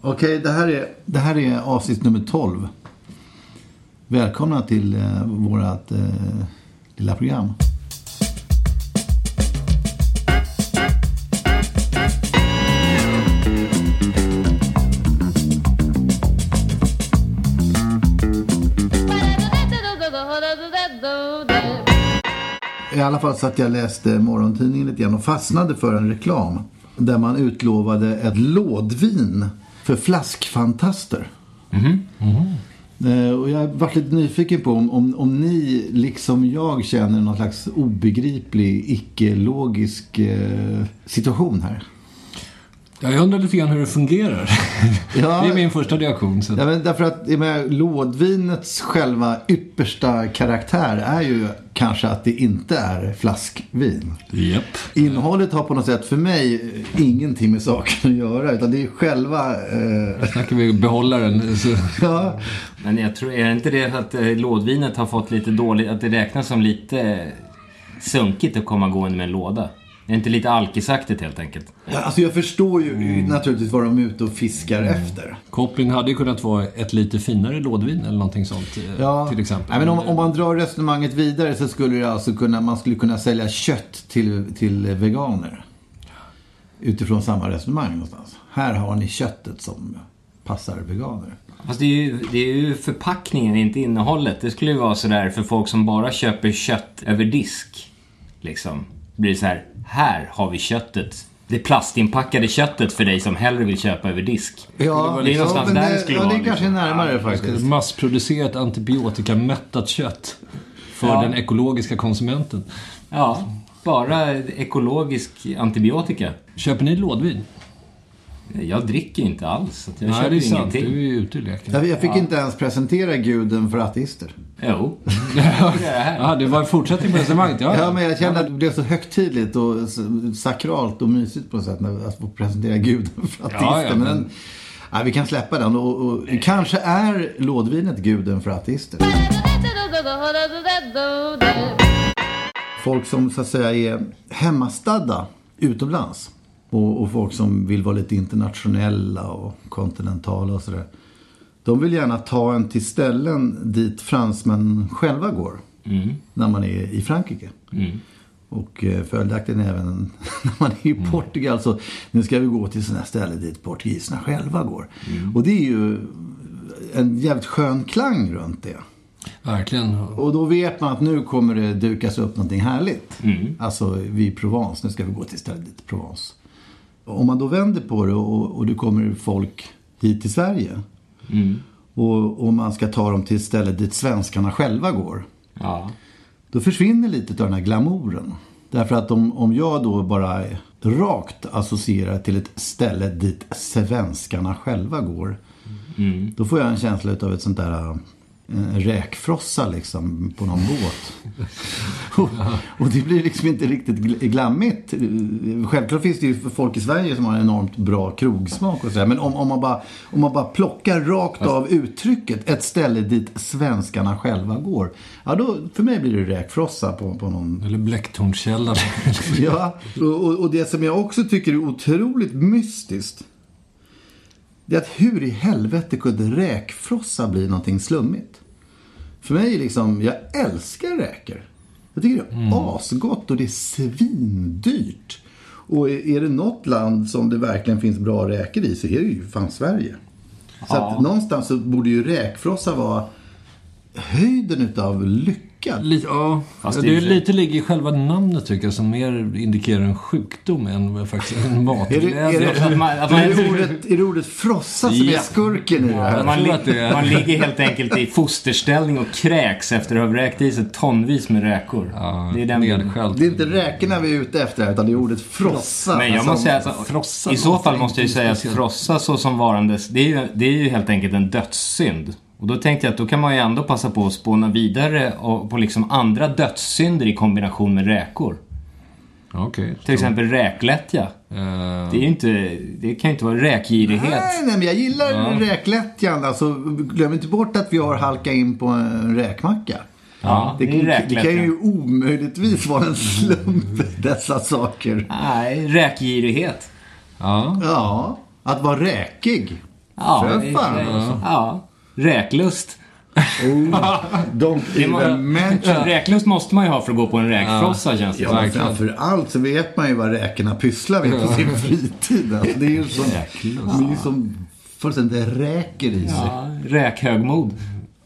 Okej, det, här är, det här är avsnitt nummer 12. Välkomna till eh, vårt eh, lilla program. I alla fall så att jag läste morgontidningen lite grann och fastnade för en reklam. Där man utlovade ett lådvin för flaskfantaster. Eh, Och jag varit lite nyfiken på om, om, om ni, liksom jag, känner någon slags obegriplig, icke-logisk eh, situation här. Ja, jag undrar lite grann hur det fungerar. Ja. det är min första reaktion. Så. Ja, men därför att menar, lådvinets själva yppersta karaktär är ju kanske att det inte är flaskvin. Japp. Innehållet har på något sätt för mig ingenting med saken att göra. Utan det är själva... Eh, Snackar vi behållaren. Så. ja, Men jag tror, är det inte det att eh, lådvinet har fått lite dåligt, att det räknas som lite sunkigt att komma gående med en låda? Är inte lite alkisaktigt helt enkelt? Ja, alltså jag förstår ju naturligtvis vad de är ute och fiskar efter. Kopplingen hade ju kunnat vara ett lite finare lådvin eller någonting sånt. eh, Ja, Till exempel. Nej, men om, om man drar resonemanget vidare så skulle det alltså kunna, man skulle kunna sälja kött till, till veganer. Utifrån samma resonemang någonstans. Här har ni köttet som passar veganer. Fast det är, ju, det är ju förpackningen, inte innehållet. Det skulle ju vara sådär för folk som bara köper kött över disk. Liksom. Det blir så här, här har vi köttet. Det plastinpackade köttet för dig som hellre vill köpa över disk. Ja, det är någonstans men där det det, skulle ja, vara. det är kanske liksom. närmare faktiskt. Massproducerat antibiotikamättat kött. För Ja. den ekologiska konsumenten. Ja, bara ekologisk antibiotika. Köper ni lådvin? Jag dricker inte alls. Så jag Nej, köper det är sant. ingenting. Du är ju ute i leken. Jag, jag fick inte ens presentera guden för ateister. Jo. Ja, det var en fortsättning på resonemanget. Ja, Ja, men jag kände att det blev så högtidligt och sakralt och mysigt på något sätt att få presentera guden för ateister. Ja, ja, men men- nej, vi kan släppa den. Och, och, kanske är lådvinet guden för ateister. Folk som så att säga är hemmastadda utomlands. Och, och folk som vill vara lite internationella och kontinentala och sådär. De vill gärna ta en till ställen dit fransmän själva går. När man är i Frankrike. Och eh, följaktligen även när man är i Portugal så nu ska vi gå till sådana ställen dit portugiserna själva går. Och det är ju en jävligt skön klang runt det. Verkligen. Och då vet man att nu kommer det dukas upp någonting härligt. Alltså vid Provence, nu ska vi gå till stället dit Provence. Om man då vänder på det och, och det kommer folk hit till Sverige. Och, och man ska ta dem till stället dit svenskarna själva går. Ja. Då försvinner lite av den här glamouren. Därför att om, om jag då bara rakt associerar till ett ställe dit svenskarna själva går. Då får jag en känsla av ett sånt där räkfrossa liksom på någon båt. och, och det blir liksom inte riktigt gl- glammigt. Självklart finns det ju folk i Sverige som har en enormt bra krogsmak och sådär. Men om, om, man bara, om man bara plockar rakt av uttrycket ett ställe dit svenskarna själva går. Ja, då, för mig blir det räkfrossa på, på någon Eller Blecktornskällan. Ja, och, och- och det som jag också tycker är otroligt mystiskt. Det är att hur i helvete kunde räkfrossa bli någonting slummigt? För mig är liksom, jag älskar räkor. Jag tycker det är asgott och det är svindyrt. Och är det något land som det verkligen finns bra räkor i så är det ju fan Sverige. Så att någonstans så borde ju räkfrossa vara höjden utav lycka. Lite, ja, Fast det i är lite ligger i själva namnet tycker jag som mer indikerar en sjukdom än faktiskt en Är det, matglädje. är det, man- man- är det, ordet, är det ordet frossa som är Ja. skurken i det här? Man, li- det är- man ligger helt enkelt i fosterställning och kräks efter att ha vräkt i sig tonvis med räkor. Ja, det är den nedskälld. Det är inte räkorna vi är ute efter utan det är ordet frossa. Men jag Alltså, måste säga att frossa i så fall måste jag ju säga att frossa så som varandes, det är, ju, det är ju helt enkelt en dödssynd. Och då tänkte jag att då kan man ju ändå passa på att spåna vidare på liksom andra dödssynder i kombination med räkor. Okej. Till exempel räklättja. Eh, Det är ju inte, det kan ju inte vara räkgirighet. Nej, nej, men jag gillar räklättjan. Alltså, glöm inte bort att vi har halkat in på en räkmacka. Ja, Det, det det, kan ju omöjligtvis vara en slump, dessa saker. Nej, räkgirighet. ja. Ja, att vara räkig. Ja, För fan, det- alltså. Ja. Räklust. Oh, Det even mention. Räklust måste man ju ha för att gå på en räkfrossa känns det Ja, som. men verkligen. framför allt så vet man ju vad räkorna pysslar med på sin fritid. Alltså, det är ju som, de är ju som fullständigt räker i sig. Ja, räkhögmod.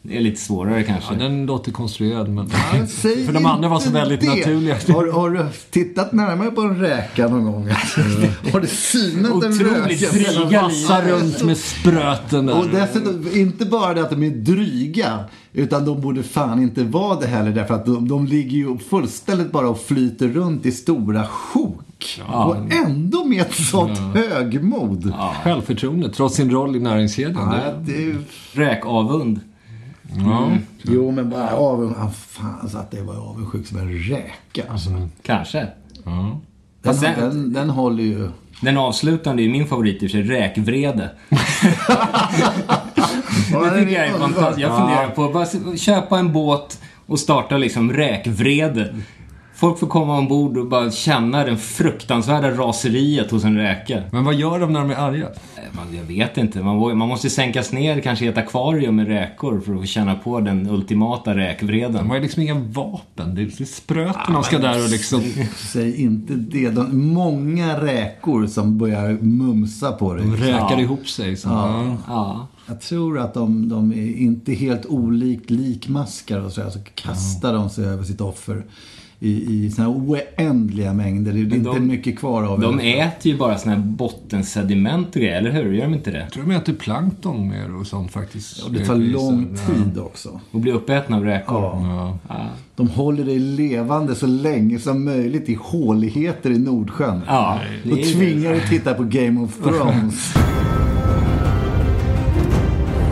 Det är lite svårare kanske. ja, den låter konstruerad men... Ja, För de andra var så väldigt det. naturliga. Har, har du tittat närmare på en räka någon gång? har du synat en Otroligt räka? dryga Vassa runt med spröten där. Och dessutom, inte bara det att de är dryga, utan de borde fan inte vara det heller därför att de, de ligger ju fullständigt bara och flyter runt i stora sjok. Och ändå med ett sånt högmod. Självförtroende, trots sin roll i näringskedjan. Ja, Det, det är, Räkavund. Ja. jo, men bara avund, ah, fan så att det var avundsjuk som en räka. Alltså. Kanske. Ja. Den, Fast den- den, håller ju... Den avslutande är min favorit i och för sig, räkvrede. Det tycker jag är fantastiskt. Jag funderar på att köpa en båt och starta liksom räkvrede. Folk får komma ombord och bara känna den fruktansvärda raseriet hos en räka. Men vad gör de när de är arga? Eh, man- Jag vet inte. Man, måste sänkas ner kanske i ett akvarium med räkor för att få känna på den ultimata De räkvreden. har ju liksom inga vapen. Det är spröten de ska där och liksom... Säg inte det. De, många räkor som börjar mumsa på dig. De räkar Ja. ihop sig. Så, ja. Ja. Jag tror att de, de är inte helt olikt likmaskar och så, så kastar de sig över sitt offer i, i såna här oändliga mängder. Det är inte de- mycket kvar av De det. äter ju bara såna här bottensediment och grejer, eller hur? Gör de inte det? Jag tror de äter plankton mer och sånt faktiskt. Och det tar lång Ja. tid också. Och blir uppätna av räkor. Ja. Ja. De håller dig levande så länge som möjligt i håligheter i Nordsjön. Ja, Och tvingar dig titta på Game of Thrones.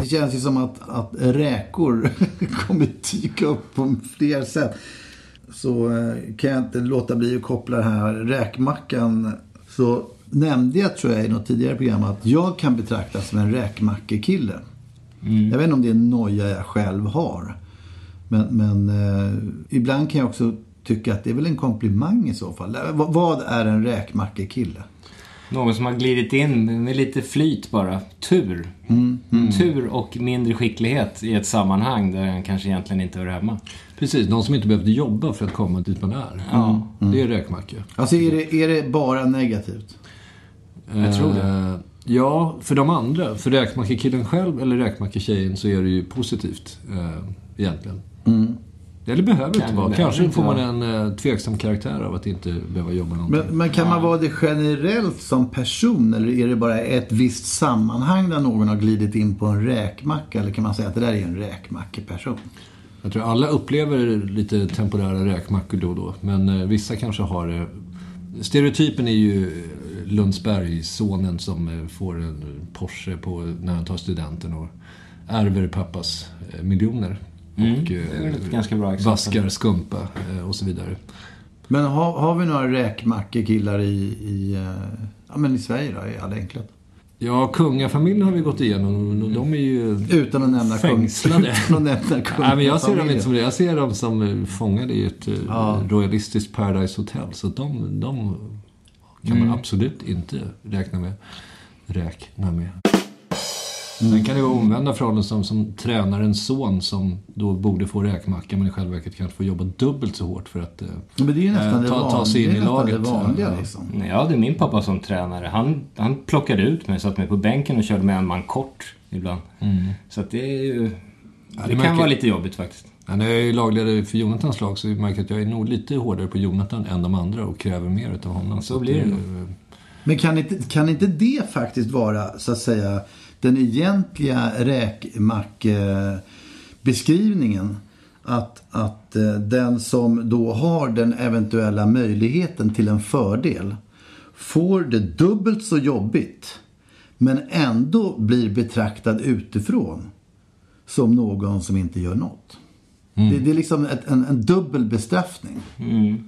Det känns ju som att, att räkor kommer dyka upp på fler sätt. Så eh, kan jag inte låta bli att koppla det här räkmackan. Så nämnde jag tror jag i något tidigare program att jag kan betraktas som en räkmackekille. Jag vet inte om det är en noja jag själv har. Men, men eh, ibland kan jag också tycka att det är väl en komplimang i så fall. Eh, vad- Vad är en räkmackekille? Någon som har glidit in med lite flyt bara. Tur. Mm, Tur och mindre skicklighet i ett sammanhang där han kanske egentligen inte hör hemma. Precis, någon som inte behövde jobba för att komma dit man är. Ja. Det är räkmacka. Alltså är det, är det bara negativt? Jag tror det. Eh, Ja, för de andra. För räkmackekillen själv eller räkmacketjejen så är det ju positivt eh, egentligen. Eller behöver inte Kan- vara. behöver Kanske inte får man vara. en eh, tveksam karaktär av att inte behöva jobba någonting. Men, men kan man vara det generellt som person eller är det bara ett visst sammanhang där någon har glidit in på en räkmacka? Eller kan man säga att det där är en räkmackeperson? Jag tror alla upplever lite temporära räkmackor då och då. Men eh, vissa kanske har det. Stereotypen är ju eh, Lundsberg, sonen som eh, får en Porsche på, när han tar studenten och ärver pappas eh, miljoner. och Mm, det är eh, ett ganska bra exempel. vaskar skumpa eh, och så vidare. Men har, har vi några räkmackekillar i, i, eh, ja, men i Sverige då, i all enkelhet? Ja, kungafamiljen har vi gått igenom och de är ju... Utan att nämna. Fängslade. Utan att nämna. Nej, men jag ser dem inte som det. Jag ser dem som eh, fångade i ett eh, Ja. royalistiskt Paradise Hotel. Så de, de kan man absolut inte räkna med. Räkna med. Sen kan det vara omvända förhållanden som, som tränar en son som då borde få räkmacka men i själva verket kanske får jobba dubbelt så hårt för att eh, det är nästan eh, det, ta, ta sig in det, i är nästan laget. det vanliga Ja. liksom. Jag hade min pappa som tränare. Han, han plockade ut mig, satte mig på bänken och körde med en man kort ibland. Så att det är ju... det, det kan märker- vara lite jobbigt faktiskt. Ja, när jag är lagledare för Jonathans lag så märker jag att jag är nog lite hårdare på Jonathan än de andra och kräver mer utav honom. Så att blir det nog. Men kan inte, kan inte det faktiskt vara, så att säga, den egentliga räkmackebeskrivningen? Att, att eh, den som då har den eventuella möjligheten till en fördel får det dubbelt så jobbigt men ändå blir betraktad utifrån som någon som inte gör något. Det, det är liksom ett, en, en dubbel bestraffning.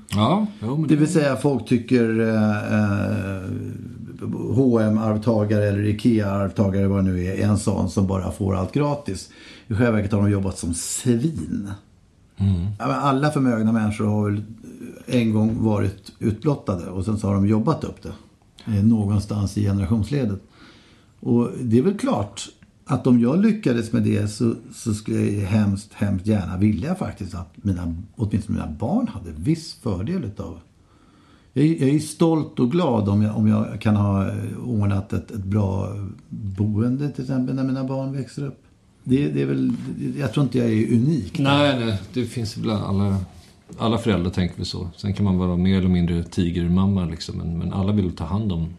Ja, jo, men Det vill säga folk tycker eh, eh, hm arvtagare eller IKEA-arvtagare vad det nu är, är en sån som bara får allt gratis. I själva verket har de jobbat som svin. Men alla förmögna människor har väl en gång varit utblottade och sen så har de jobbat upp det. eh, Någonstans i generationsledet. Och det är väl klart att om jag lyckades med det så, så skulle jag hemskt, hemskt gärna vilja faktiskt att mina, åtminstone mina barn hade viss fördel utav jag är, jag är stolt och glad om jag, om jag kan ha eh, ordnat ett, ett bra boende till exempel när mina barn växer upp. Det, det är väl, jag tror inte jag är unik. där. Nej, nej, det finns bland alla, alla föräldrar tänker vi så. Sen kan man vara mer eller mindre tigermamma liksom, men, men alla vill ta hand om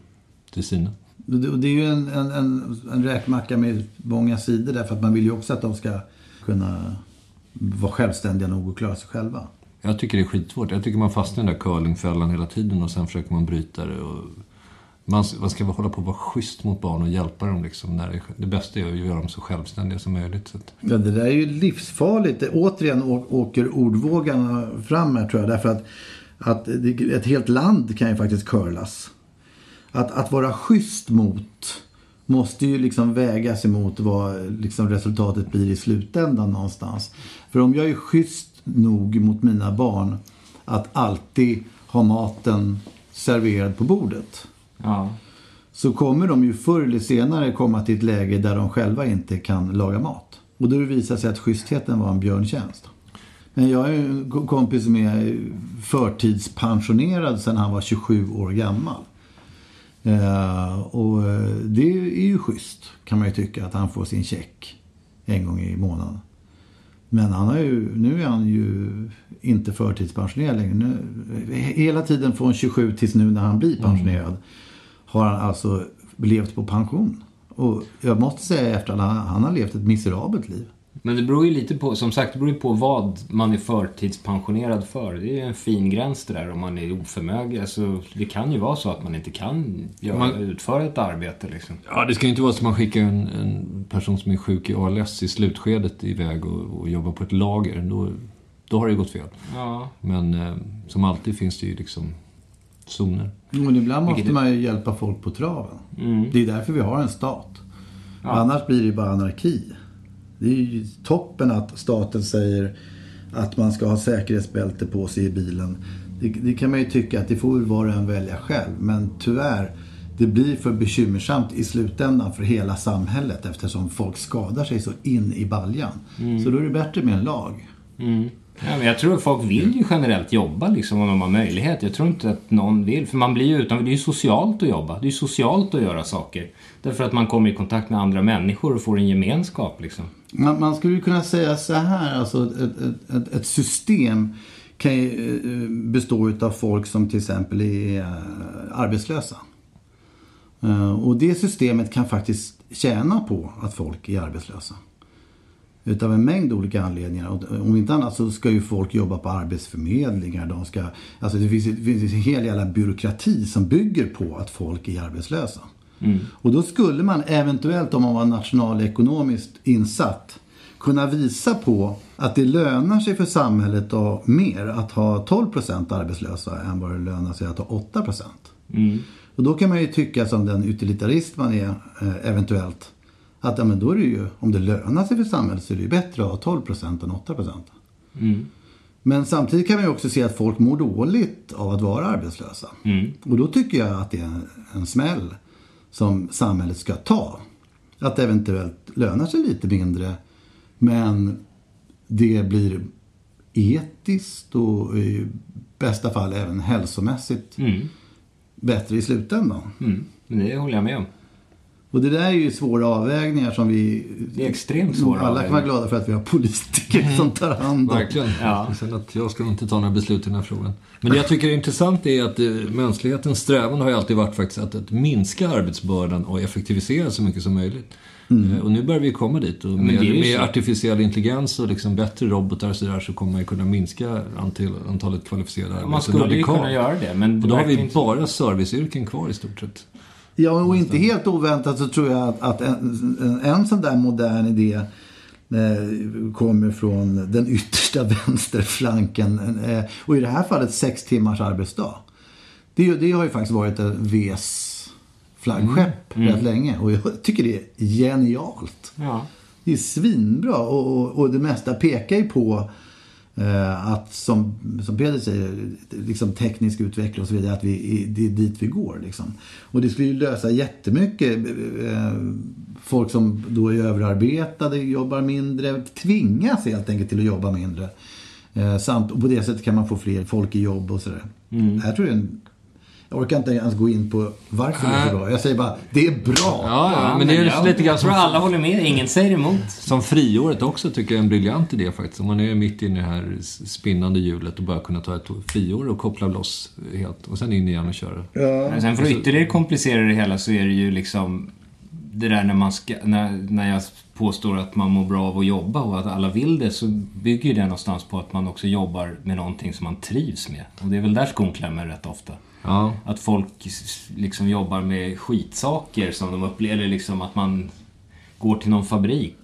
till sina. Det, det är ju en, en, en, en räkmacka med många sidor därför att man vill ju också att de ska kunna vara självständiga nog och klara sig själva. Jag tycker det är skitsvårt. Jag tycker man fastnar i den där curlingfällan hela tiden och sen försöker man bryta det. Och man, man ska hålla på att vara schysst mot barn och hjälpa dem. Liksom, när det, det bästa är att göra dem så självständiga som möjligt. Så att, Ja, det där är ju livsfarligt. Återigen åker ordvågarna fram här tror jag. Därför att, att ett helt land kan ju faktiskt curlas. Att, att vara schysst mot måste ju liksom vägas emot vad liksom resultatet blir i slutändan någonstans. För om jag är schysst nog mot mina barn att alltid ha maten serverad på bordet Ja. så kommer de ju förr eller senare komma till ett läge där de själva inte kan laga mat. Och då visar det sig att schystheten var en björntjänst. Men jag är ju en ko- kompis som är förtidspensionerad sedan han var 27 år gammal. Eh, och eh, det är ju schysst kan man ju tycka att han får sin check en gång i månaden. Men han har ju, nu är han ju inte förtidspensionerad längre. Nu, hela tiden från 27 tills nu när han blir pensionerad har han alltså levt på pension. Och jag måste säga efter att han, han har levt ett miserabelt liv. Men det beror ju lite på, som sagt, det beror ju på vad man är förtidspensionerad för. Det är ju en fin gräns det där om man är oförmögen. Alltså, det kan ju vara så att man inte kan göra, Man- utföra ett arbete liksom. ja, det ska ju inte vara som att man skickar en, en person som är sjuk i ALS i slutskedet iväg och, och jobbar på ett lager. Då, då har det gått fel. Ja. Men eh, som alltid finns det ju liksom zoner. Men ibland måste Vilket- man ju hjälpa folk på traven. Mm. Det är därför vi har en stat. Annars blir det ju bara anarki. Det är ju toppen att staten säger att man ska ha säkerhetsbälte på sig i bilen. Det, det kan man ju tycka att det får väl var och en välja själv. Men tyvärr, det blir för bekymmersamt i slutändan för hela samhället eftersom folk skadar sig så in i baljan. Så då är det bättre med en lag. Mm. Ja, men jag tror att folk vill ju generellt jobba liksom om de har möjlighet. Jag tror inte att någon vill, för man blir ju utan, det är ju socialt att jobba. Det är ju socialt att göra saker. Därför att man kommer i kontakt med andra människor och får en gemenskap liksom. Man, man skulle ju kunna säga så här, alltså ett, ett, ett, ett system kan ju eh, bestå av folk som till exempel är eh, arbetslösa. Eh, och det systemet kan faktiskt tjäna på att folk är arbetslösa. Utav en mängd olika anledningar. Och Om inte annat så ska ju folk jobba på arbetsförmedlingar. De ska, alltså det, finns, det finns en hel jävla byråkrati som bygger på att folk är arbetslösa. Och då skulle man eventuellt om man var nationalekonomiskt insatt kunna visa på att det lönar sig för samhället och mer att ha 12% arbetslösa än vad det lönar sig att ha 8%. Och då kan man ju tycka som den utilitarist man är eh, eventuellt att ja, men då är det ju, om det lönar sig för samhället så är det ju bättre att ha 12% än 8%. Men samtidigt kan man ju också se att folk mår dåligt av att vara arbetslösa. Och då tycker jag att det är en smäll som samhället ska ta. att det eventuellt lönar sig lite mindre. Men det blir etiskt och i bästa fall även hälsomässigt bättre i slutändan. Mm. Det håller jag med om. Och det där är ju svåra avvägningar som vi... Det är extremt svåra Alla kan vara glada för att vi har politiker som tar hand om. Verkligen. Ja. Sen att jag ska inte ta några beslut i den här frågan. Men det jag tycker är intressant är att eh, mänsklighetens strävan har ju alltid varit faktiskt att, att minska arbetsbördan och effektivisera så mycket som möjligt. Eh, Och nu börjar vi komma dit. Och med, med artificiell intelligens och liksom bättre robotar och sådär så kommer man ju kunna minska antal, antalet kvalificerade arbeten Man skulle ju radikalt. kunna göra det, men Och då har vi inte- bara serviceyrken kvar i stort sett. Ja, och inte helt oväntat så tror jag att, att en, en, sån där modern idé eh, kommer från den yttersta vänsterflanken. Eh, och i det här fallet sex timmars arbetsdag. Det, det har ju faktiskt varit en Vs flaggskepp rätt länge. Och jag tycker det är genialt. Ja. Det är svinbra och, och, och det mesta pekar ju på att som, som Peder säger, liksom teknisk utveckling och så vidare, att vi, det är dit vi går. Liksom. Och det skulle ju lösa jättemycket. Eh, folk som då är överarbetade, jobbar mindre, tvingas helt enkelt till att jobba mindre. Eh, samt, och på det sättet kan man få fler folk i jobb och sådär. Mm. Det här tror jag är en jag orkar inte ens gå in på varför det är så bra. Jag säger bara, det är bra. Ja, ja, men det är jag lite grann tror som, alla håller med, ingen säger emot. som friåret också tycker jag är en briljant idé faktiskt. Om man är mitt inne i det här spinnande hjulet och bara kunna ta ett friår och koppla loss helt. Och sen in igen och köra. Men sen för att ytterligare komplicera det hela så är det ju liksom det där när man ska, när, när jag påstår att man mår bra av att jobba och att alla vill det så bygger ju det någonstans på att man också jobbar med någonting som man trivs med. Och det är väl där skon klämmer rätt ofta. Ja, Att folk liksom jobbar med skitsaker som de upplever, eller liksom att man går till någon fabrik.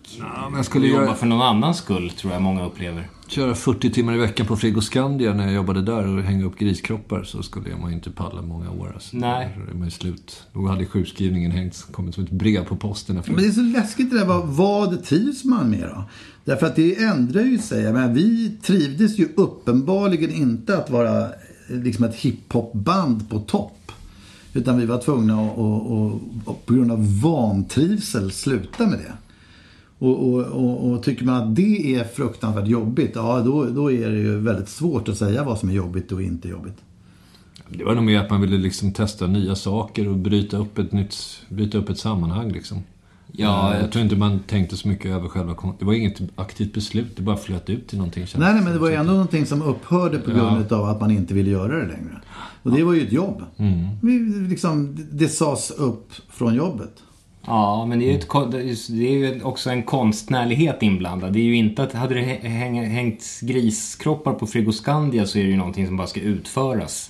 men jag skulle och jobbar göra- för någon annans skull, tror jag många upplever. köra 40 timmar i veckan på Frigoscandia när jag jobbade där och hänga upp griskroppar så skulle man ju inte palla många år. Alltså. Nej. Då är man ju slut. Då hade sjukskrivningen hängt, kommit som ett brev på posten efter. Men det är så läskigt det där, vad, vad trivs man med då? Därför att det ändrar ju sig. Menar, vi trivdes ju uppenbarligen inte att vara liksom ett hiphopband på topp. Utan vi var tvungna att, och, och, och på grund av vantrivsel sluta med det. Och, och, och, och tycker man att det är fruktansvärt jobbigt, ja då, då är det ju väldigt svårt att säga vad som är jobbigt och inte jobbigt. Det var nog mer att man ville liksom testa nya saker och bryta upp ett nytt, bryta upp ett sammanhang liksom. Ja, Eh, jag tror inte man tänkte så mycket över själva Det var inget aktivt beslut, det bara flöt ut till någonting. Nej, nej, men det var ju ändå någonting som upphörde på grund av att man inte ville göra det längre. Och det var ju ett jobb. Vi, liksom, det- det sades upp från jobbet. Ja, men det är ju, ett, det är ju också en konstnärlighet inblandad. Det är ju inte att, hade det hä- häng, hängt griskroppar på Frigoscandia så är det ju någonting som bara ska utföras.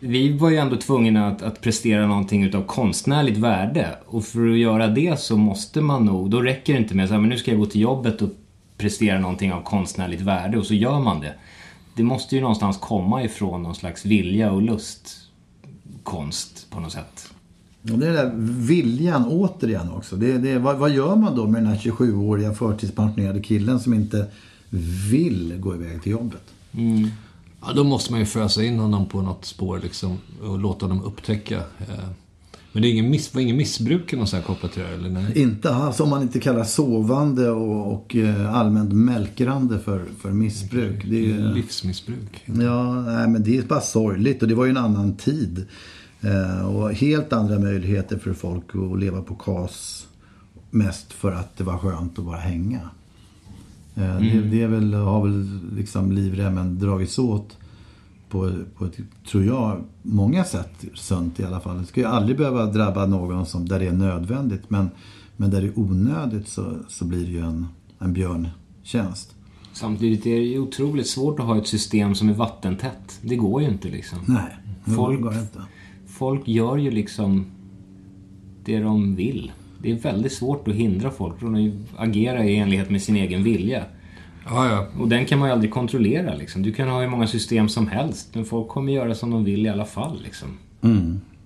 Vi var ju ändå tvungna att, att prestera någonting utav konstnärligt värde. Och för att göra det så måste man nog, då räcker det inte med att nu ska jag gå till jobbet och prestera någonting av konstnärligt värde och så gör man det. Det måste ju någonstans komma ifrån någon slags vilja och lust. Konst på något sätt. Och det är den där viljan återigen också. Det, det, vad, vad gör man då med den här 27-åriga förtidspensionerade killen som inte vill gå iväg till jobbet? Ja, då måste man ju fösa in honom på något spår liksom och låta honom upptäcka. eh, Men det är ingen miss, var ingen missbruk något sånt här kopplat till det eller nej? Inte alls om man inte kallar sovande och, och eh, allmänt mälkrande för, för missbruk. Det är, ju- Livsmissbruk. Ja, nej, men det är bara sorgligt och det var ju en annan tid. Eh, och helt andra möjligheter för folk att leva på KAS. Mest för att det var skönt att bara hänga. Eh, det, det är väl, har väl liksom livremmen dragits åt på, på ett, tror jag, många sätt sunt i alla fall. Det ska ju aldrig behöva drabba någon som, där det är nödvändigt. Men, men där det är onödigt så, så blir det ju en, en björntjänst. Samtidigt är det ju otroligt svårt att ha ett system som är vattentätt. Det går ju inte liksom. Nej, det Folk- går inte. Folk gör ju liksom det de vill. Det är väldigt svårt att hindra folk från att agera i enlighet med sin egen vilja. Ja, ja. Och den kan man ju aldrig kontrollera liksom. Du kan ha hur många system som helst, men folk kommer göra som de vill i alla fall liksom.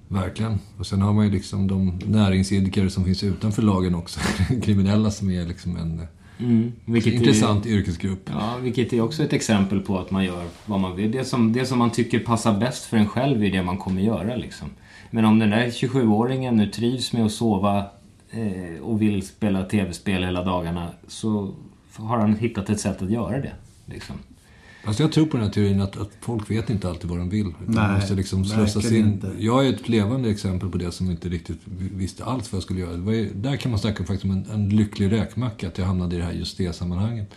Verkligen. Och sen har man ju liksom de näringsidkare som finns utanför lagen också. Kriminella som är liksom en Mm. Vilket intressant Är, yrkesgrupp. ja, vilket är också ett exempel på att man gör vad man vill. Det som, det som man tycker passar bäst för en själv är det man kommer göra liksom. Men om den där 27-åringen nu trivs med att sova eh, och vill spela tv-spel hela dagarna så har han hittat ett sätt att göra det. Liksom. Alltså jag tror på den här teorin att, att folk vet inte alltid vad de vill. Utan Nej, de måste liksom slussas in. inte. Jag är ett levande exempel på det som inte riktigt visste alls vad jag skulle göra. Ju, där kan man snacka faktiskt om en, en lycklig räkmacka, att jag hamnade i det här just det sammanhanget.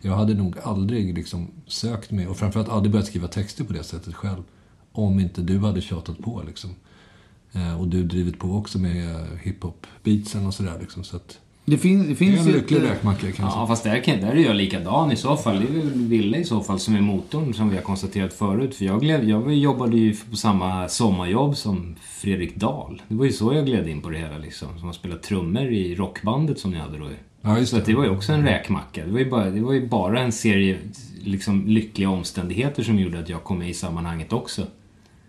Jag hade nog aldrig liksom sökt mig, och framförallt aldrig börjat skriva texter på det sättet själv. Om inte du hade tjatat på liksom. Eh, och du drivit på också med hiphop-beatsen och sådär liksom. Så att Det, fin, det det är finns en ju lycklig ett, eh, räkmacka kan jag säga. Ja, fast där, kan, där är jag likadan i så fall. Det är väl Ville i så fall som är motorn som vi har konstaterat förut. För jag, gled, jag jobbade ju på samma sommarjobb som Fredrik Dahl. Det var ju så jag gled in på det hela liksom. Som har spelat trummor i rockbandet som ni hade då. Ja, just Så att det var ju också en räkmacka. Det var ju bara, det var ju bara en serie liksom, lyckliga omständigheter som gjorde att jag kom med i sammanhanget också.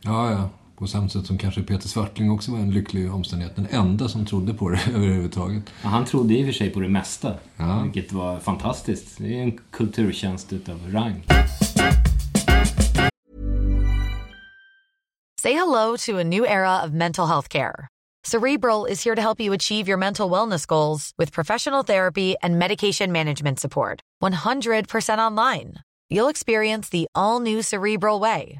Ja, ja. På samma sätt som kanske Peter Svartling också var en lycklig omständighet. Den enda som trodde på det överhuvudtaget. Ja, han trodde i och för sig på det mesta. Ja. Vilket var fantastiskt. Det är en kulturtjänst utav rang. Say hello to a new era of mental health care. Cerebral is here to help you achieve your mental wellness goals with professional therapy and medication management support. 100% online. You'll experience the all new Cerebral Way,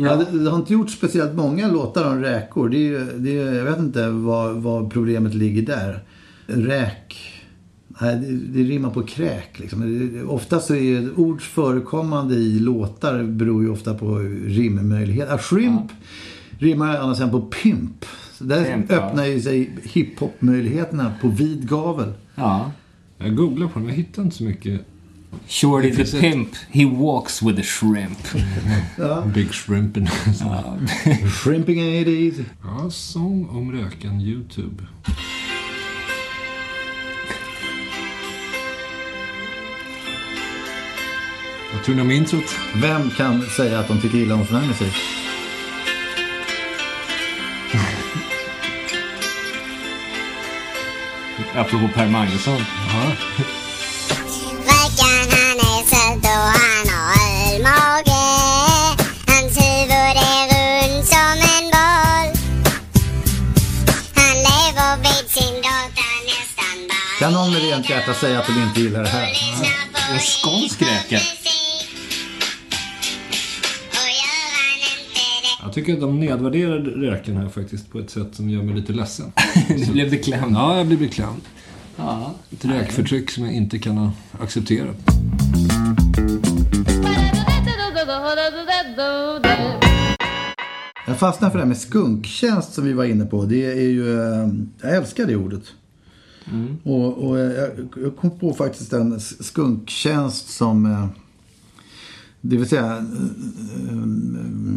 Ja, det, det har inte gjort speciellt många låtar om räkor. Det är, det är, jag vet inte vad, vad problemet ligger där. Räk... Nej, det, det rimmar på kräk. Liksom. Ofta så är ju ords förekommande i låtar beror ju ofta på rimmöjlighet. Ah, shrimp rimmar annars än på pimp. Så där Pimp, ja. öppnar ju sig hiphop-möjligheterna på vid gavel. Ja. Jag googlar på den, jag hittar inte så mycket. Shorty the pimp, he walks with a shrimp. Big Shrimpen. Shrimping ain't easy. Ja, sång om röken, YouTube. Vad tror ni om introt? Vem kan säga att de tycker illa om sån här musik? Apropå Per Magnusson. Räkan Kan någon med rent hjärta säga att de inte gillar det här? En skånsk räka. Och Jag tycker att de nedvärderar röken här faktiskt på ett sätt som gör mig lite ledsen. Du blev beklämd. Ja, jag blir beklämd. Ja. Ett räkförtryck som jag inte kan acceptera. Jag fastnar för det här med skunktjänst som vi var inne på. Det är ju, eh, jag älskar det ordet. Mm. Och, och jag, jag kom på faktiskt en skunktjänst som, eh, det vill säga eh, eh,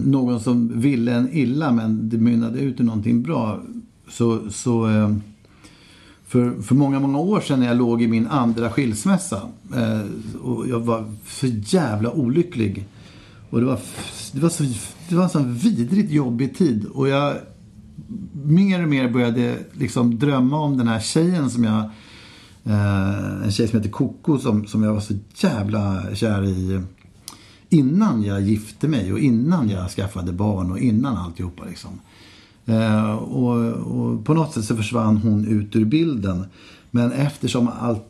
någon som ville en illa men det mynnade ut i någonting bra. så, så för, för många, många år sedan när jag låg i min andra skilsmässa och jag var så jävla olycklig. Och det var, det var, så, det var en sån vidrigt jobbig tid. Och jag mer och mer började liksom drömma om den här tjejen som jag... Eh, en tjej som heter Coco som, som jag var så jävla kär i innan jag gifte mig och innan jag skaffade barn och innan alltihopa liksom. Eh, och, och på något sätt så försvann hon ut ur bilden. Men eftersom allt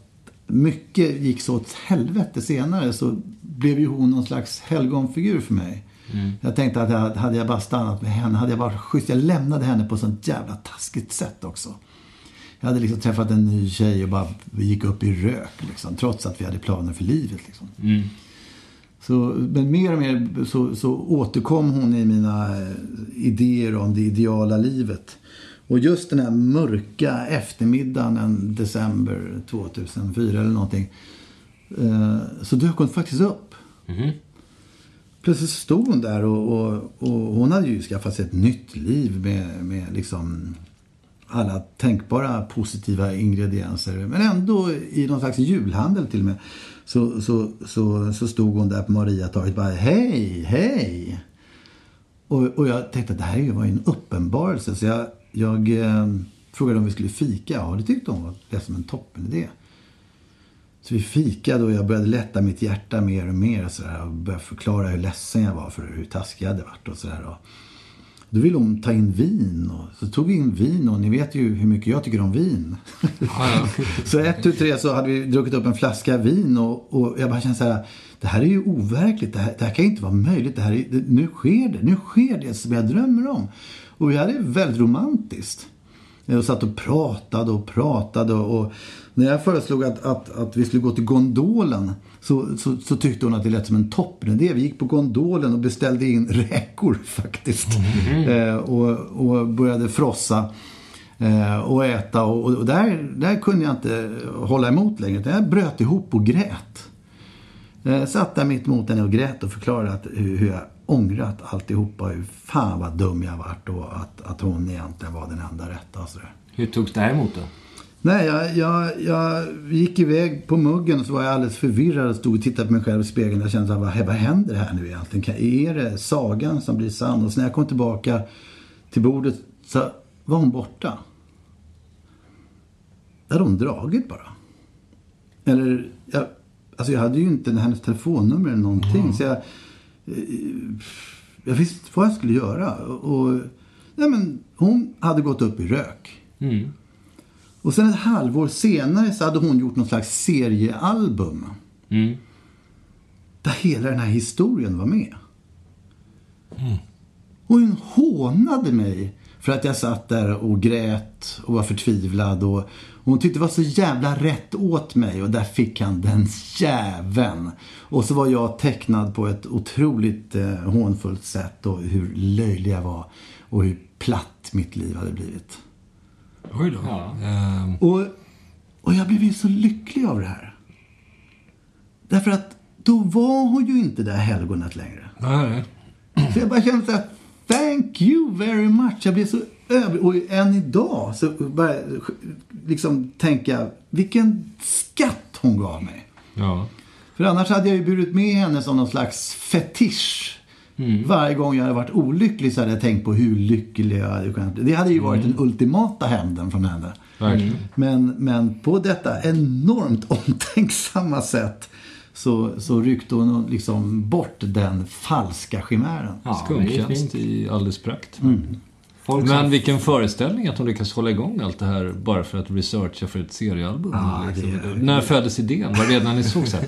mycket gick så åt helvete senare så blev ju hon någon slags helgonfigur för mig. Mm. Jag tänkte att jag, hade jag bara stannat med henne, hade jag varit schysst. Jag lämnade henne på ett sånt jävla taskigt sätt också. Jag hade liksom träffat en ny tjej och bara gick upp i rök liksom, trots att vi hade planer för livet. Liksom. Mm. Så, men mer och mer så, så återkom hon i mina eh, idéer om det ideala livet. Och just den här mörka eftermiddagen en december 2004 eller någonting. Eh, så dök hon faktiskt upp. Mhm. Plötsligt stod hon där och, och, och hon hade ju skaffat sig ett nytt liv med, med liksom alla tänkbara positiva ingredienser. Men ändå i någon slags julhandel till och med. Så, så, så, så stod hon där på Mariatorget och bara hej, hej. Och, och jag tänkte att det här var ju en uppenbarelse. Så jag, jag eh, frågade om vi skulle fika. Ja, det tyckte hon var som en toppenidé. Så vi fikade och jag började lätta mitt hjärta mer och mer. Och, så där, och började förklara hur ledsen jag var för hur taskig jag hade varit. Och så där, och då ville hon ta in vin. Och så tog vi in vin och ni vet ju hur mycket jag tycker om vin. så ett, tu, tre så hade vi druckit upp en flaska vin och, och jag bara kände så här. Det här är ju overkligt. Det här, det här kan ju inte vara möjligt. Det här är, det, nu sker det. Nu sker det som jag drömmer om. Och vi hade det väldigt romantiskt. Och satt och pratade och pratade. Och när jag föreslog att, att, att vi skulle gå till gondolen så, så, så tyckte hon att det lät som en toppenidé. Vi gick på gondolen och beställde in räkor faktiskt. Eh, och, och började frossa eh, och äta. Och, och där, där kunde jag inte hålla emot längre. Jag bröt ihop och grät. Jag satt där mitt emot henne och grät och förklarade att, hur, hur jag ångrat alltihopa. Hur fan vad dum jag varit och att, att hon egentligen var den enda rätta. Och så där. Hur togs det här emot då? Nej, jag, jag, jag gick iväg på muggen och så var jag alldeles förvirrad och stod och tittade på mig själv i spegeln. Jag kände så här, vad, händer här nu egentligen? Är det sagan som blir sann? Och så när jag kom tillbaka till bordet så var hon borta. Det hade hon dragit bara. Eller, jag, alltså jag hade ju inte hennes telefonnummer eller någonting. Så jag, jag visste inte vad jag skulle göra. Och, nej men, hon hade gått upp i rök. Mm. Och sen ett halvår senare så hade hon gjort någon slags seriealbum. Mm. Där hela den här historien var med. Och hon hånade mig för att jag satt där och grät och var förtvivlad. Och, och hon tyckte det var så jävla rätt åt mig och där fick han den jäveln. Och så var jag tecknad på ett otroligt eh, hånfullt sätt och hur löjlig jag var och hur platt mitt liv hade blivit. Oj då. Ja. Ehm, Och, och jag blev ju så lycklig av det här. Därför att då var hon ju inte det här helgonet längre. nej, Så jag bara kände så här, thank you very much. Jag blev så. Och än idag så bara liksom tänka, vilken skatt hon gav mig. ja. För annars hade jag ju burit med henne som någon slags fetisch. Varje gång jag hade varit olycklig så hade jag tänkt på hur lycklig jag hade kunnat bli. Det hade ju varit den ultimata hämnden från henne. Verkligen. Men, men på detta enormt omtänksamma sätt så, så ryckte hon liksom bort den falska chimären. Ja, fint. i alldeles prakt. Folk Men som- vilken föreställning att hon lyckas hålla igång allt det här bara för att researcha för ett seriealbum. Ja, liksom. det- När föddes idén? Var det redan ni såg så här?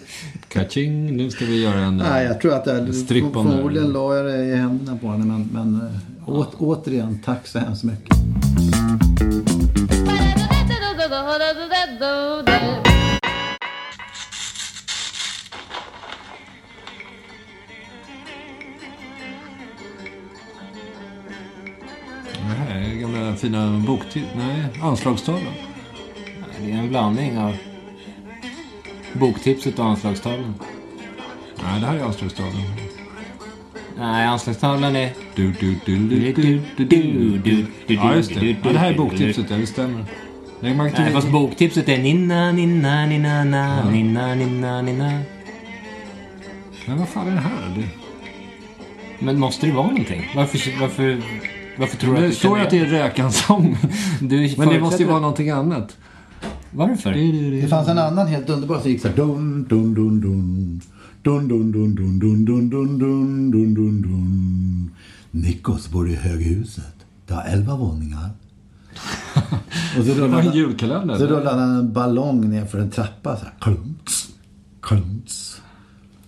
Kaching, nu ska vi göra en... eh, Nej, jag tror att jag, förmodligen la jag det i händerna på henne. Men, men äh, å, återigen, tack så hemskt mycket. fina boktips. Nej, anslagstavlan. Det är en blandning av boktipset och anslagstavlan. Nej, det här är anslagstavlan. Nej, anslagstavlan är... Du, du, du, du, du, du, du, du. Ja, just det. Ja, det här är boktipset, ja, det stämmer. Märke till Nej, fast boktipset är ninna, ninna, ninna, na, ninna, ninna, ninna. Men vad fan är det här? Det, Men måste det vara någonting? Varför, varför, varför tror du det att du står känner att det är Räkans sång. Du Men det måste ju vara någonting annat. Varför? Det fanns en annan helt underbar som gick så här. Dun, dun, dun, dun. Dun, dun, dun, dun, dun, dun, dun, dun, dun, dun, dun. Nikos bor i höghuset. Det har elva våningar. Och så Det var rullade, en julkalender. så rullade han en ballong ner för en trappa. Så här. Klunts, klunts.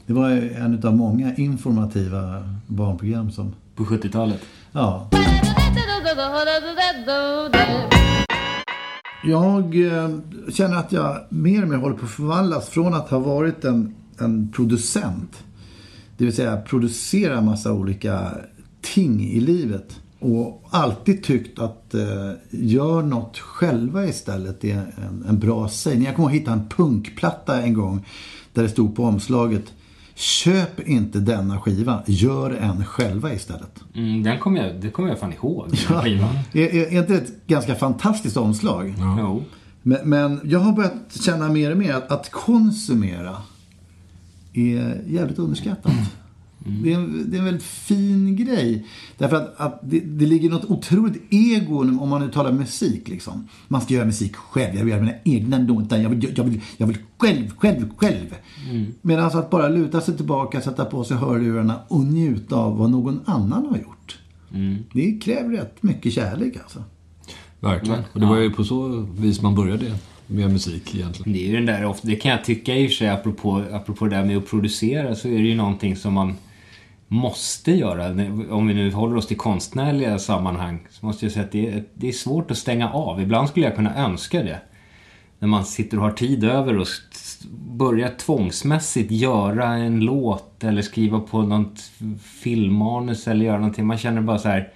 Det var en av många informativa barnprogram som... På 70-talet? Ja. Jag eh, känner att jag mer och mer håller på att förvandlas från att ha varit en, en producent. Det vill säga producera massa olika ting i livet. Och alltid tyckt att eh, gör något själva istället är en, en bra sägning. Jag kommer ihåg att hitta en punkplatta en gång där det stod på omslaget Köp inte denna skiva, gör en själva istället. Mm, den kommer jag, det kommer jag fan ihåg. Ja. Är, är är inte ett ganska fantastiskt omslag? Jo. Men, men jag har börjat känna mer och mer att, att konsumera är jävligt underskattat. Det, är en, det är en väldigt fin grej. Därför att, att det, det ligger något otroligt ego om man nu talar musik. Liksom. Man ska göra musik själv. Jag vill göra mina egna låtar. Jag vill, jag vill, jag vill själv, själv, själv. Medan att bara luta sig tillbaka, sätta på sig hörlurarna och njuta av vad någon annan har gjort. Det kräver rätt mycket kärlek alltså. Verkligen. Och det var ju på så vis man började med musik egentligen. Det är ju den där, det kan jag tycka i och för sig apropå, apropå det där med att producera så är det ju någonting som man måste göra. Om vi nu håller oss till konstnärliga sammanhang så måste jag säga att det är, det är svårt att stänga av. Ibland skulle jag kunna önska det. När man sitter och har tid över och börjar tvångsmässigt göra en låt eller skriva på något filmmanus eller göra någonting. Man känner bara så här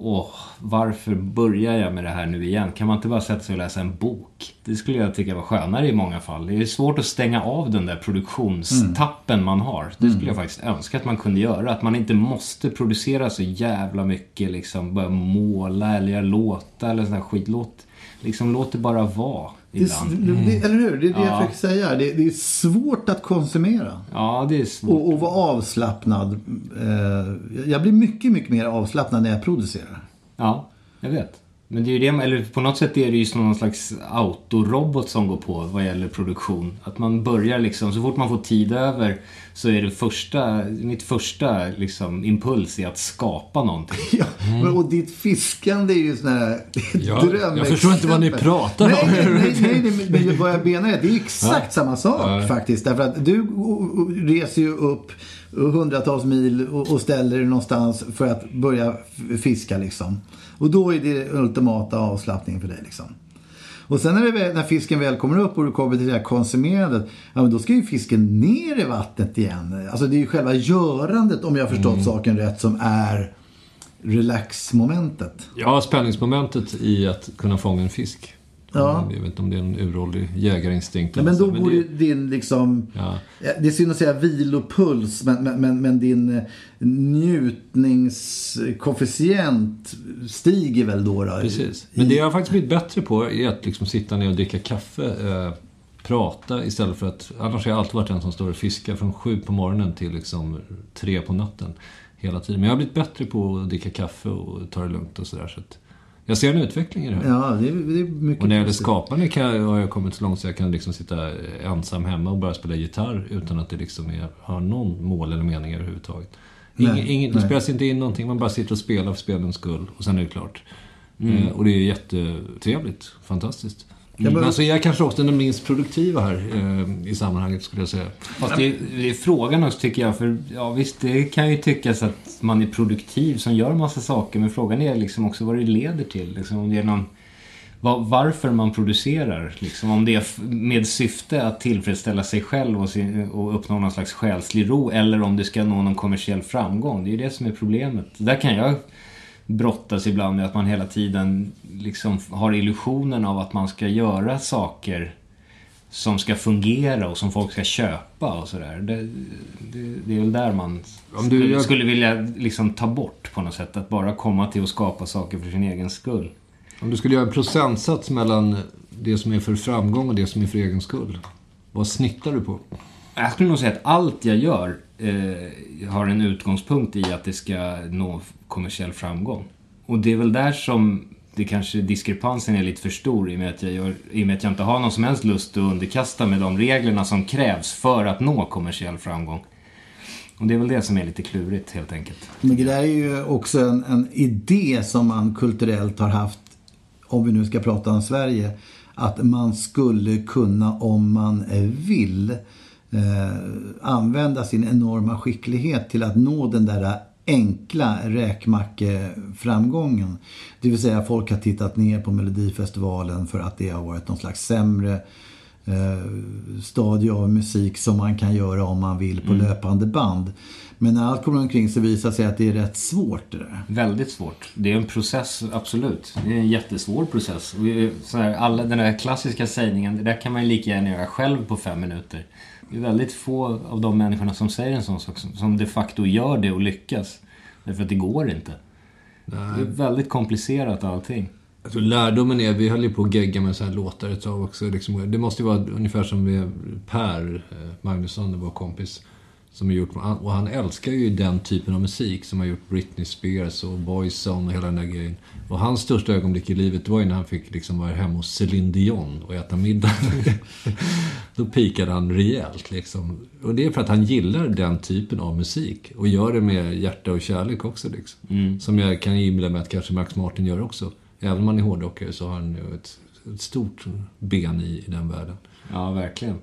Åh, varför börjar jag med det här nu igen? Kan man inte bara sätta sig och läsa en bok? Det skulle jag tycka var skönare i många fall. Det är svårt att stänga av den där produktionstappen man har. Det skulle jag faktiskt önska att man kunde göra. Att man inte måste producera så jävla mycket, liksom börja måla eller göra låtar eller sån här skit. Låt, liksom, låt det bara vara ibland. det, eller hur? Det är det jag Ja. försöker säga. Det, det är svårt att konsumera. Ja, det är svårt. Och, och vara avslappnad. Eh, jag blir mycket, mycket mer avslappnad när jag producerar. Ja, jag vet. Men det är ju det, eller på något sätt är det ju som någon slags autorobot som går på vad gäller produktion. Att man börjar liksom, så fort man får tid över så är det första, mitt första liksom impuls är att skapa någonting. Ja, men, och ditt fiskande är ju sån här Ja, drömexempel. jag förstår inte vad ni pratar nej, om. Nej, nej, nej, nej, men vad jag menar är att det är exakt Ja. samma sak Ja. faktiskt. Därför att du reser ju upp hundratals mil och, och ställer dig någonstans för att börja fiska liksom. Och då är det ultimata avslappning för dig liksom. Och sen när, det, väl- när fisken väl kommer upp och du kommer till det här konsumerandet, ja men då ska ju fisken ner i vattnet igen. Alltså det är ju själva görandet, om jag har förstått saken rätt, som är relaxmomentet. Ja, spänningsmomentet i att kunna fånga en fisk. Ja. Jag vet inte om det är en uråldrig jägarinstinkt. Nej, men så, då borde det- din liksom, Ja. det är synd att säga vilopuls, men, men, men, men din eh, njutningskoefficient stiger väl då? då Precis. I- Men det jag har faktiskt blivit bättre på är att liksom sitta ner och dricka kaffe, eh, prata istället för att... Annars har jag alltid varit den som står och fiskar från sju på morgonen till liksom tre på natten. Hela tiden. Men jag har blivit bättre på att dricka kaffe och ta det lugnt och sådär. Så att jag ser en utveckling i det här. Ja, det är, det är mycket Och när det gäller skapande kan jag, har jag kommit så långt så jag kan liksom sitta ensam hemma och bara spela gitarr utan att det liksom är, har någon mål eller mening överhuvudtaget. Ingen, Nej, ingen, det nej. spelas inte in någonting, man bara sitter och spelar för spelens skull och sen är det klart. Mm. Eh, och det är jättetrevligt, fantastiskt. Men- Men så är jag kanske också den minst produktiva här eh, i sammanhanget skulle jag säga. Fast det, det är frågan också tycker jag. För ja, visst, det kan ju tyckas att man är produktiv som gör massa saker. Men frågan är liksom också vad det leder till. Liksom, om det är någon, va- varför man producerar. Liksom, om det är med syfte att tillfredsställa sig själv och, sin, och uppnå någon slags själslig ro. Eller om det ska nå någon kommersiell framgång. Det är ju det som är problemet. Där kan jag brottas ibland med att man hela tiden liksom har illusionen av att man ska göra saker som ska fungera och som folk ska köpa och sådär. Det, det, det är väl där man skulle, gör- skulle vilja liksom ta bort på något sätt. Att bara komma till att skapa saker för sin egen skull. Om du skulle göra en procentsats mellan det som är för framgång och det som är för egen skull. Vad snittar du på? Jag skulle nog säga att allt jag gör eh, har en utgångspunkt i att det ska nå kommersiell framgång. Och det är väl där som det kanske diskrepansen är lite för stor i och med att jag, gör, i och med att jag inte har någon som helst lust att underkasta mig de reglerna som krävs för att nå kommersiell framgång. Och det är väl det som är lite klurigt helt enkelt. Men det där är ju också en, en idé som man kulturellt har haft, om vi nu ska prata om Sverige, att man skulle kunna, om man vill, eh, använda sin enorma skicklighet till att nå den där enkla räkmackeframgången. Det vill säga folk har tittat ner på Melodifestivalen för att det har varit någon slags sämre eh, stadie av musik som man kan göra om man vill på löpande band. Men när allt kommer omkring så visar det sig att det är rätt svårt det där. Väldigt svårt. Det är en process, absolut. Det är en jättesvår process. Så här, alla, den där klassiska sägningen, det där kan man ju lika gärna göra själv på fem minuter. Det är väldigt få av de människorna som säger en sån sak som- de facto gör det och lyckas. Därför att det går inte. Det är väldigt komplicerat allting. Tror lärdomen är, vi höll ju på att gegga med så här låtar ett tag också. Liksom, det måste ju vara ungefär som med Per eh, Magnusson, vår kompis. Som har gjort, och han älskar ju den typen av musik som har gjort Britney Spears och Boyzone och hela den där grejen. Och hans största ögonblick i livet var ju när han fick liksom vara hemma hos Céline Dion och äta middag. Då pikade han rejält liksom. Och det är för att han gillar den typen av musik. Och gör det med hjärta och kärlek också liksom. Som jag kan inbilla mig att kanske Max Martin gör också. Även om han är hårdrockare så har han ju ett, ett stort ben i, i den världen. Ja, verkligen.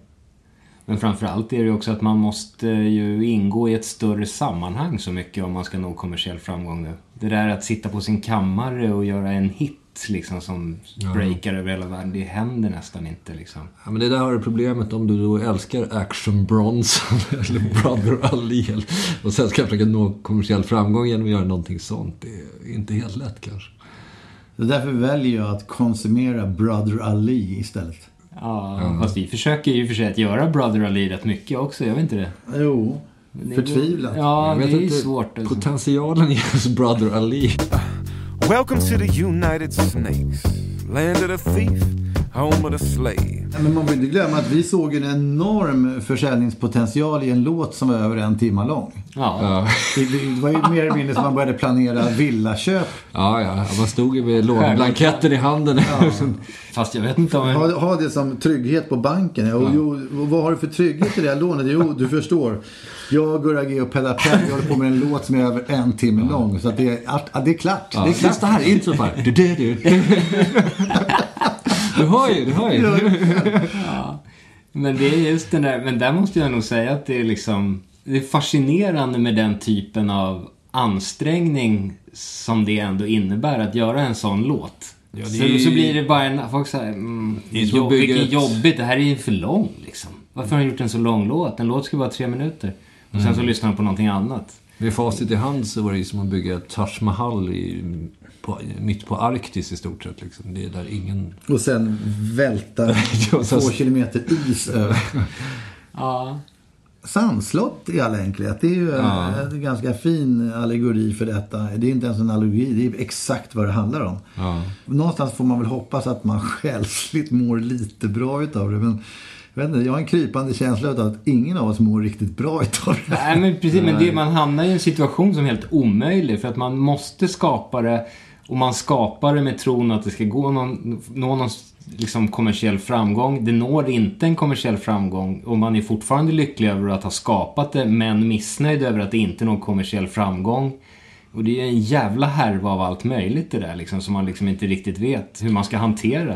Men framförallt är det också att man måste ju ingå i ett större sammanhang så mycket om man ska nå kommersiell framgång nu. Det där att sitta på sin kammare och göra en hit liksom som breakar över hela världen, det händer nästan inte liksom. Ja, men det där har du problemet om du då älskar Action Bronson eller Brother Ali. Och sen ska försöka nå kommersiell framgång genom att göra någonting sånt. Det är inte helt lätt kanske. Så därför väljer jag att konsumera Brother Ali istället. Ja, fast vi försöker ju för sig att göra Brother Ali rätt mycket också, jag vet inte det. Jo, det är- förtvivlat. Ja, Jag det vet är ju inte, svårt. Alltså. Potentialen i hans Brother Ali. Welcome to the United Snakes, land of the thief, home of the slave. Men man får inte glömma att vi såg en enorm försäljningspotential i en låt som var över en timme lång. Ja. Det, det var ju mer eller mindre som man började planera villaköp. Ja, ja. Man stod ju med låneblanketten i handen. Fast jag vet inte om... Ha, ha det som trygghet på banken. Ja. Och, jo, och vad har du för trygghet i det här lånet? Jo, du förstår. Jag, Gurra G och Pedda Pell, vi håller på med en låt som är över en timme lång. Så att det, är, att, det är klart. Ja, det är klart. sista här, intro bara. Du, hör ju, du hör ju. Men det är just den där, men där måste jag nog säga att det är liksom, det är fascinerande med den typen av ansträngning som det ändå innebär att göra en sån låt. det är så, ju- så blir det bara en, folk säger, mm, Det är jobb, vilket jobbigt, det här är ju för lång liksom. Varför har han gjort en så lång låt? En låt ska vara tre minuter. Och sen så Mm. lyssnar han på någonting annat. Med facit i hand så var det ju som att bygga ett Taj Mahal i, på, mitt på Arktis i stort sett. Liksom. Det är där ingen... Och sen välta två kilometer is över. Ja. Sandslott i all enkelhet. Det är ju Ja. en ganska fin allegori för detta. Det är inte ens en allegori, det är exakt vad det handlar om. Ja. Någonstans får man väl hoppas att man själsligt mår lite bra utav det. Men vet inte, jag har en krypande känsla av att ingen av oss mår riktigt bra utav det. Nej men precis, men det, man hamnar i en situation som är helt omöjlig för att man måste skapa det och man skapar det med tron att det ska gå någon, nå någon liksom kommersiell framgång. Det når inte en kommersiell framgång och man är fortfarande lycklig över att ha skapat det men missnöjd över att det inte når kommersiell framgång. Och det är en jävla härva av allt möjligt det där liksom som man liksom inte riktigt vet hur man ska hantera.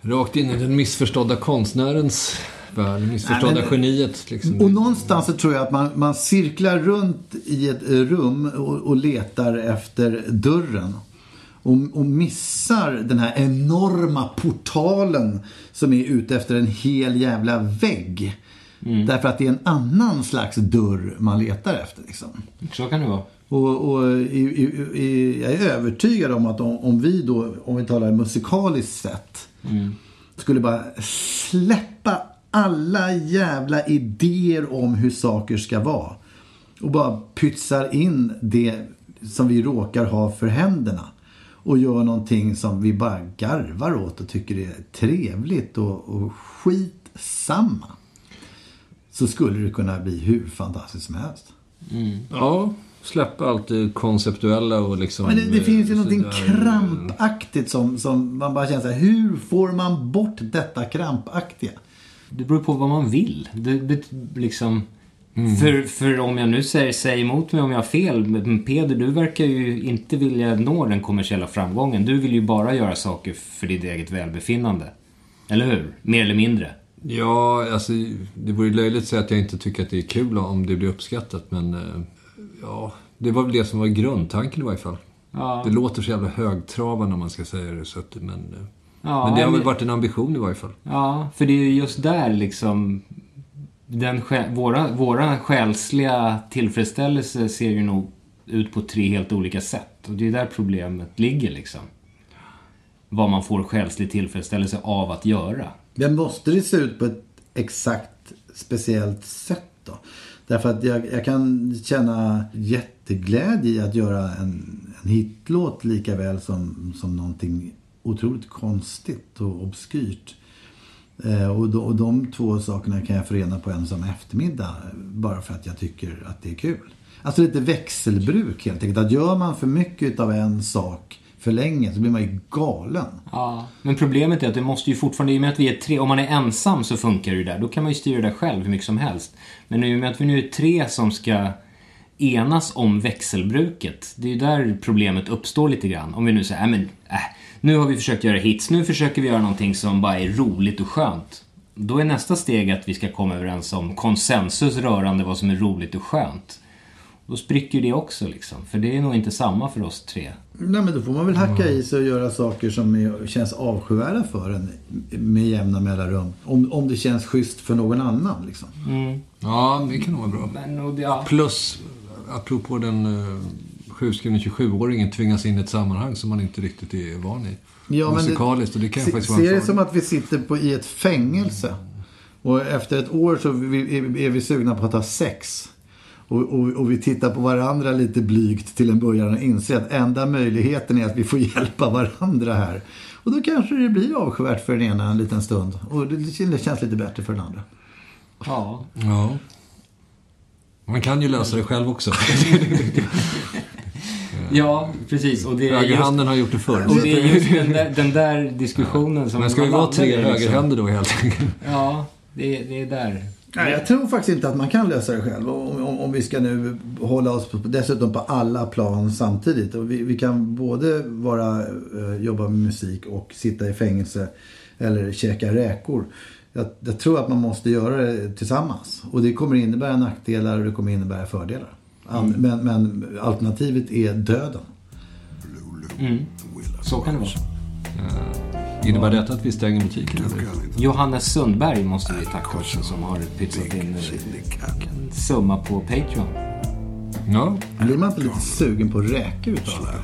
Rakt in i den missförstådda konstnärens värld. Det missförstådda Nej, men- geniet. Liksom. Och någonstans så tror jag att man, man cirklar runt i ett rum och, och letar efter dörren. Och, och missar den här enorma portalen som är ute efter en hel jävla vägg. Därför att det är en annan slags dörr man letar efter. Liksom. Så kan det vara. Och, och i, i, i, jag är övertygad om att om, om vi då, om vi talar musikaliskt sett, skulle bara släppa alla jävla idéer om hur saker ska vara. Och bara pytsar in det som vi råkar ha för händerna. Och gör någonting som vi bara garvar åt och tycker är trevligt och, och skitsamma. Så skulle det kunna bli hur fantastiskt som helst. Ja, släppa allt det konceptuella och liksom... Men det, det finns ju eh, någonting krampaktigt som, som man bara känner så här, hur får man bort detta krampaktiga? Det beror på vad man vill. Det, det, liksom... För, för om jag nu säger, säg emot mig om jag har fel, men Peder, du verkar ju inte vilja nå den kommersiella framgången. Du vill ju bara göra saker för ditt eget välbefinnande. Eller hur? Mer eller mindre. Ja, alltså det vore löjligt att säga att jag inte tycker att det är kul om det blir uppskattat, men... eh, Ja, det var väl det som var grundtanken i varje fall. Ja. Det låter så jävla högtravande när man ska säga det, så att, men... Ja, men det har väl varit en ambition i varje fall. Ja, för det är ju just där liksom... Den, våra, våra själsliga tillfredsställelse ser ju nog ut på tre helt olika sätt. Och det är där problemet ligger liksom. Vad man får själslig tillfredsställelse av att göra. Men måste det se ut på ett exakt speciellt sätt då? Därför att jag, jag kan känna jätteglädje i att göra en, en hitlåt lika väl som, som någonting otroligt konstigt och obskyrt. Eh, och, de, och de två sakerna kan jag förena på en som eftermiddag bara för att jag tycker att det är kul. Alltså lite växelbruk helt enkelt. Att gör man för mycket av en sak för länge så blir man ju galen. Ja, men problemet är att det måste ju fortfarande, i och med att vi är tre, om man är ensam så funkar det ju där. Då kan man ju styra det själv hur mycket som helst. Men i och med att vi nu är tre som ska enas om växelbruket, det är ju där problemet uppstår lite grann. Om vi nu säger, äh, men äh, nu har vi försökt göra hits, nu försöker vi göra någonting som bara är roligt och skönt. Då är nästa steg att vi ska komma överens om konsensus rörande vad som är roligt och skönt. Då spricker det också liksom, för det är nog inte samma för oss tre. Nej men då får man väl hacka i sig och göra saker som är, känns avskyvärda för en med jämna mellanrum. Om, om det känns schysst för någon annan liksom. Ja, det kan nog vara bra. Men, ja. Plus, apropå den uh, sjukskrivne 27-åringen tvingas in i ett sammanhang som man inte riktigt är van i. Ja, men Musikaliskt, och det kan se, faktiskt vara Se en det som att vi sitter på, i ett fängelse. Och efter ett år så vi- är, är vi sugna på att ha sex. Och, och, och vi tittar på varandra lite blygt till en början och inser att enda möjligheten är att vi får hjälpa varandra här. Och då kanske det blir avskyvärt för den ena en liten stund. Och det, det känns lite bättre för den andra. Ja. Ja. Man kan ju lösa det själv också. Ja, precis. Och det är Högerhanden just, har gjort det förr. och det är just den där, den där diskussionen som Men ska vi vara tre i, liksom. högerhänder då helt enkelt? Ja, det, det är där. Nej, jag tror faktiskt inte att man kan lösa det själv. Om, om, om vi ska nu hålla oss på, dessutom på alla plan samtidigt. Och vi, vi kan både vara, eh, jobba med musik och sitta i fängelse eller käka räkor. Jag, jag tror att man måste göra det tillsammans. Och det kommer innebära nackdelar och det kommer innebära fördelar. An, men, men alternativet är döden. Mm. Så kan det vara. Innebär detta att vi stänger butiken? Johannes Sundberg måste vi tacka också som har pytsat in en summa på Patreon. Ja. Blir man inte lite sugen på räkor utav det här?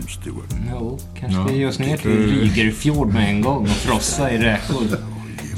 Jo, kanske Ja. vi ger oss ner till Rygerfjord med en gång och frossa i räkor.